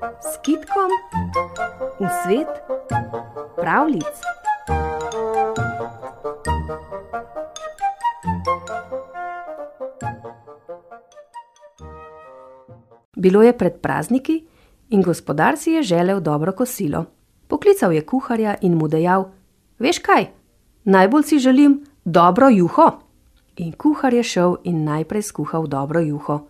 s kitkom v svet pravlic. Bilo je pred prazniki in gospodar si je želel dobro kosilo. Poklical je kuharja in mu dejal: Veš kaj, najbolj si želim dobro juho. In kuhar je šel in najprej skuhal dobro juho.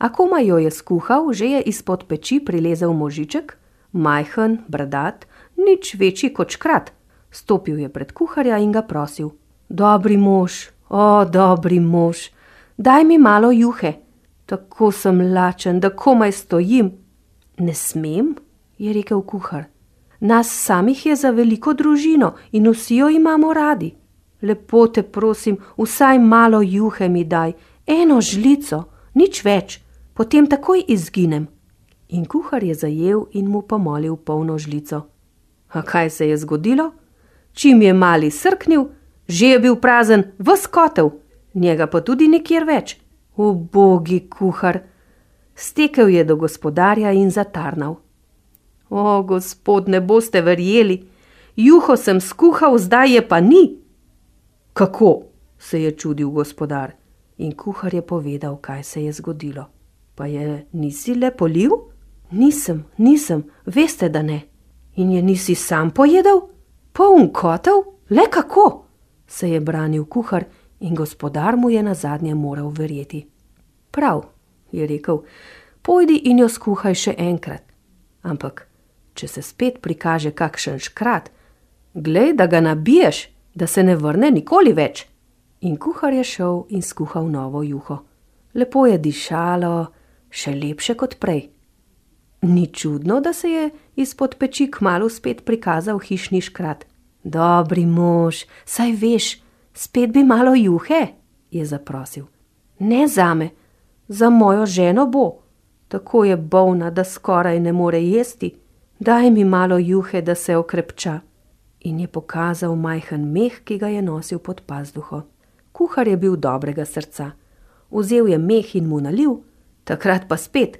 A komaj jo je skuhal, že je izpod peči prilezel možiček, majhen, bradat, nič večji kot škrat. Stopil je pred kuharja in ga prosil: Dobri mož, o, dobri mož, daj mi malo juhe, tako sem lačen, da komaj stojim. Ne smem, je rekel kuhar. Nas samih je za veliko družino in vsi jo imamo radi. Lepo te prosim, vsaj malo juhe mi daj, eno žlico, nič več, potem takoj izginem. In kuhar je zajel in mu pomolil polno žlico. A kaj se je zgodilo? Čim je mali srknil, že je bil prazen v skotel, njega pa tudi nikjer več. Ubogi kuhar! Stekel je do gospodarja in zatarnal. O, gospod, ne boste verjeli, juho sem skuhal, zdaj je pa ni. Kako? se je čudil gospodar in kuhar je povedal, kaj se je zgodilo. Pa je nisi le polil? Nisem, nisem, veste, da ne. In je nisi sam pojedel? Poln kotel? Le kako? se je branil kuhar in gospodar mu je na zadnje moral verjeti. Prav, je rekel, pojdi in jo skuhaj še enkrat. Ampak, če se spet prikaže kakšen škrat, glej, da ga nabiješ, da se ne vrne nikoli več. In kuhar je šel in skuhal novo juho. Lepo je dišalo, še lepše kot prej. Ni čudno, da se je izpod peči kmalo spet prikazal hišni škrat. Dobri mož, saj veš, spet bi malo juhe, je zaprosil. Ne zame, za mojo ženo bo, tako je bolna, da skoraj ne more jesti. Daj mi malo juhe, da se okrepča in je pokazal majhen meh, ki ga je nosil pod pazduho. Kuhar je bil dobrega srca. Vzel je meh in mu nalil, takrat pa spet.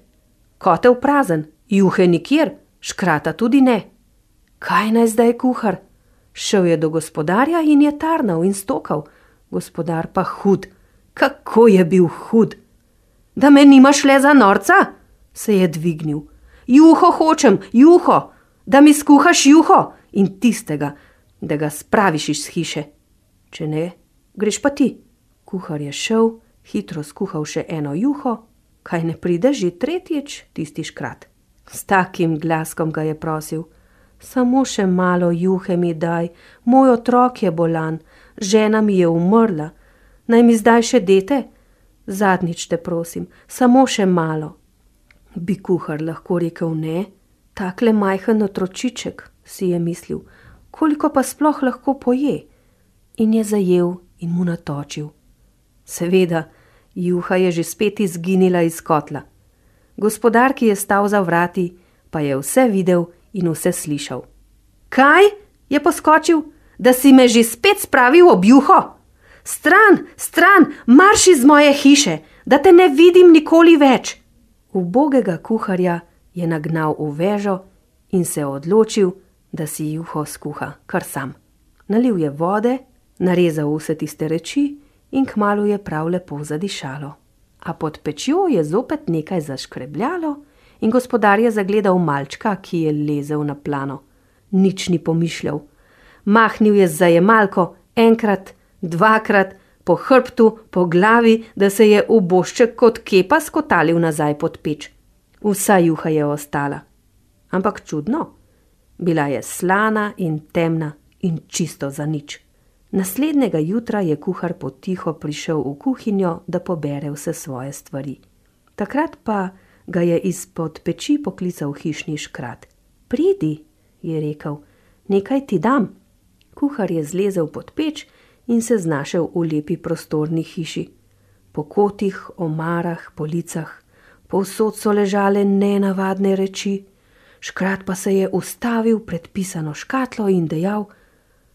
Kotev prazen, juhe nikjer, škrata tudi ne. Kaj naj zdaj kuhar? Šel je do gospodarja in je tarnal in stokal. Gospodar pa hud, kako je bil hud. Da me nimaš le za norca? se je dvignil. Juho hočem, juho, da mi skuhaš juho in tistega, da ga spraviš iz hiše. Če ne, greš pa ti. Kuhar je šel, hitro skuhal še eno juho, kaj ne pride že tretjič, tisti škrat. S takim glaskom ga je prosil: Samo še malo juhe mi daj, moj otrok je bolan, žena mi je umrla, naj mi zdaj še dete? Zadnjič te prosim, samo še malo. Bi kuhar lahko rekel ne, takle majhen otročiček, si je mislil, koliko pa sploh lahko poje, in je zajel in mu natočil. Seveda, juha je že spet izginila iz kotla. Gospodar, ki je stal za vrati, pa je vse videl in vse slišal. Kaj? je poskočil, da si me že spet spravil ob juho? Stran, stran, marš iz moje hiše, da te ne vidim nikoli več. Ubogega kuharja je nagnal v vežo in se odločil, da si juho skuha kar sam. Nalil je vode, narezal vse tiste reči in kmalo je prav lepo zadišalo. A pod pečjo je zopet nekaj zaškrebljalo in gospodar je zagledal malčka, ki je lezel na plano. Nič ni pomišljal. Mahnil je z zajemalko enkrat, dvakrat, po hrbtu, po glavi, da se je ubošček kot kepa skotalil nazaj pod peč. Vsa juha je ostala. Ampak čudno. Bila je slana in temna in čisto za nič. Naslednjega jutra je kuhar potiho prišel v kuhinjo, da pobere vse svoje stvari. Takrat pa ga je izpod peči poklical hišni škrat. Pridi, je rekel, nekaj ti dam. Kuhar je zlezel pod peč in se znašel v lepi prostorni hiši. Po kotih, omarah, policah, povsod so ležale nenavadne reči, Škrat pa se je ustavil pred pisano škatlo in dejal: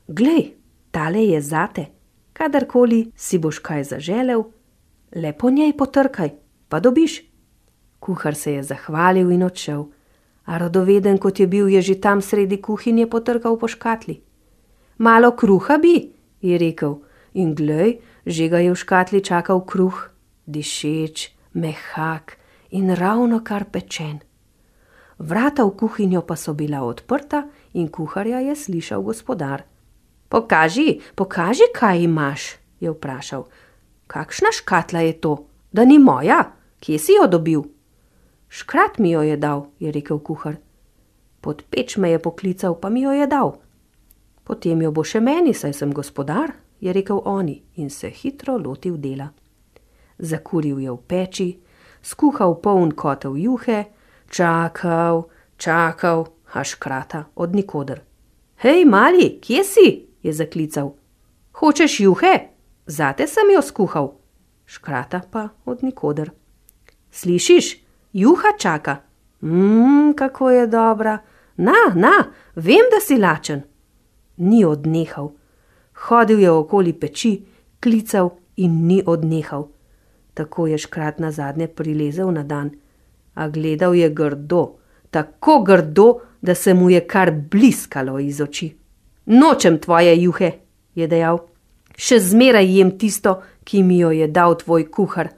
Glej, tale je zate, kadarkoli si boš kaj zaželel, lepo njej potrkaj, pa dobiš. Kuhar se je zahvalil in odšel, A radoveden, kot je bil, je že tam sredi kuhinje potrkal po škatli. Malo kruha bi, je rekel, in glej, že ga je v škatli čakal kruh, dišeč, mehak in ravno kar pečen. Vrata v kuhinjo pa so bila odprta in kuharja je slišal gospodar. Pokaži, pokaži, kaj imaš, je vprašal. Kakšna škatla je to, da ni moja, kje si jo dobil? Škrat mi jo je dal, je rekel kuhar. Pod peč me je poklical, pa mi jo je dal. Potem jo bo še meni, saj sem gospodar, je rekel oni in se hitro lotil dela. Zakuril je v peči, skuhal poln kotel juhe, čakal, čakal, a škrata od nikoder. Hej, mali, kje si? Je zaklical. Hočeš juhe? Zate sem jo skuhal. Škrata pa od nikoder. Slišiš, juha čaka. Mmm, kako je dobra. Na, na, vem, da si lačen. Ni odnehal. Hodil je okoli peči, klical in ni odnehal. Tako je škrat na zadnje prilezel na dan, a gledal je grdo, tako grdo, da se mu je kar bliskalo iz oči. Nočem tvoje juhe, je dejal. Še zmeraj jem tisto, ki mi jo je dal tvoj kuhar.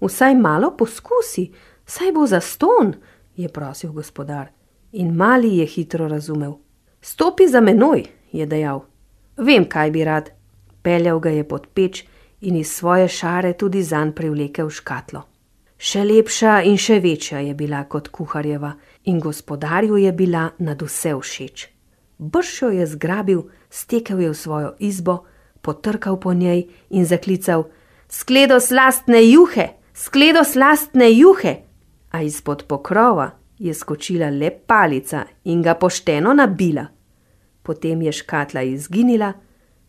Vsaj malo poskusi, saj bo za ston, je prosil gospodar. In mali je hitro razumel. Stopi za menoj, je dejal. Vem, kaj bi rad. Peljal ga je pod peč in iz svoje šare tudi zanj privlekel škatlo. Še lepša in še večja je bila kot kuharjeva in gospodarju je bila nad vse všeč. Bršjo je zgrabil, stekel je v svojo izbo, potrkal po njej in zaklical: Skledo slastne juhe, skledo slastne juhe! A izpod pokrova je skočila le palica in ga pošteno nabila potem je škatla izginila,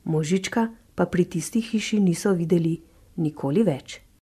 možička pa pri tisti hiši niso videli nikoli več.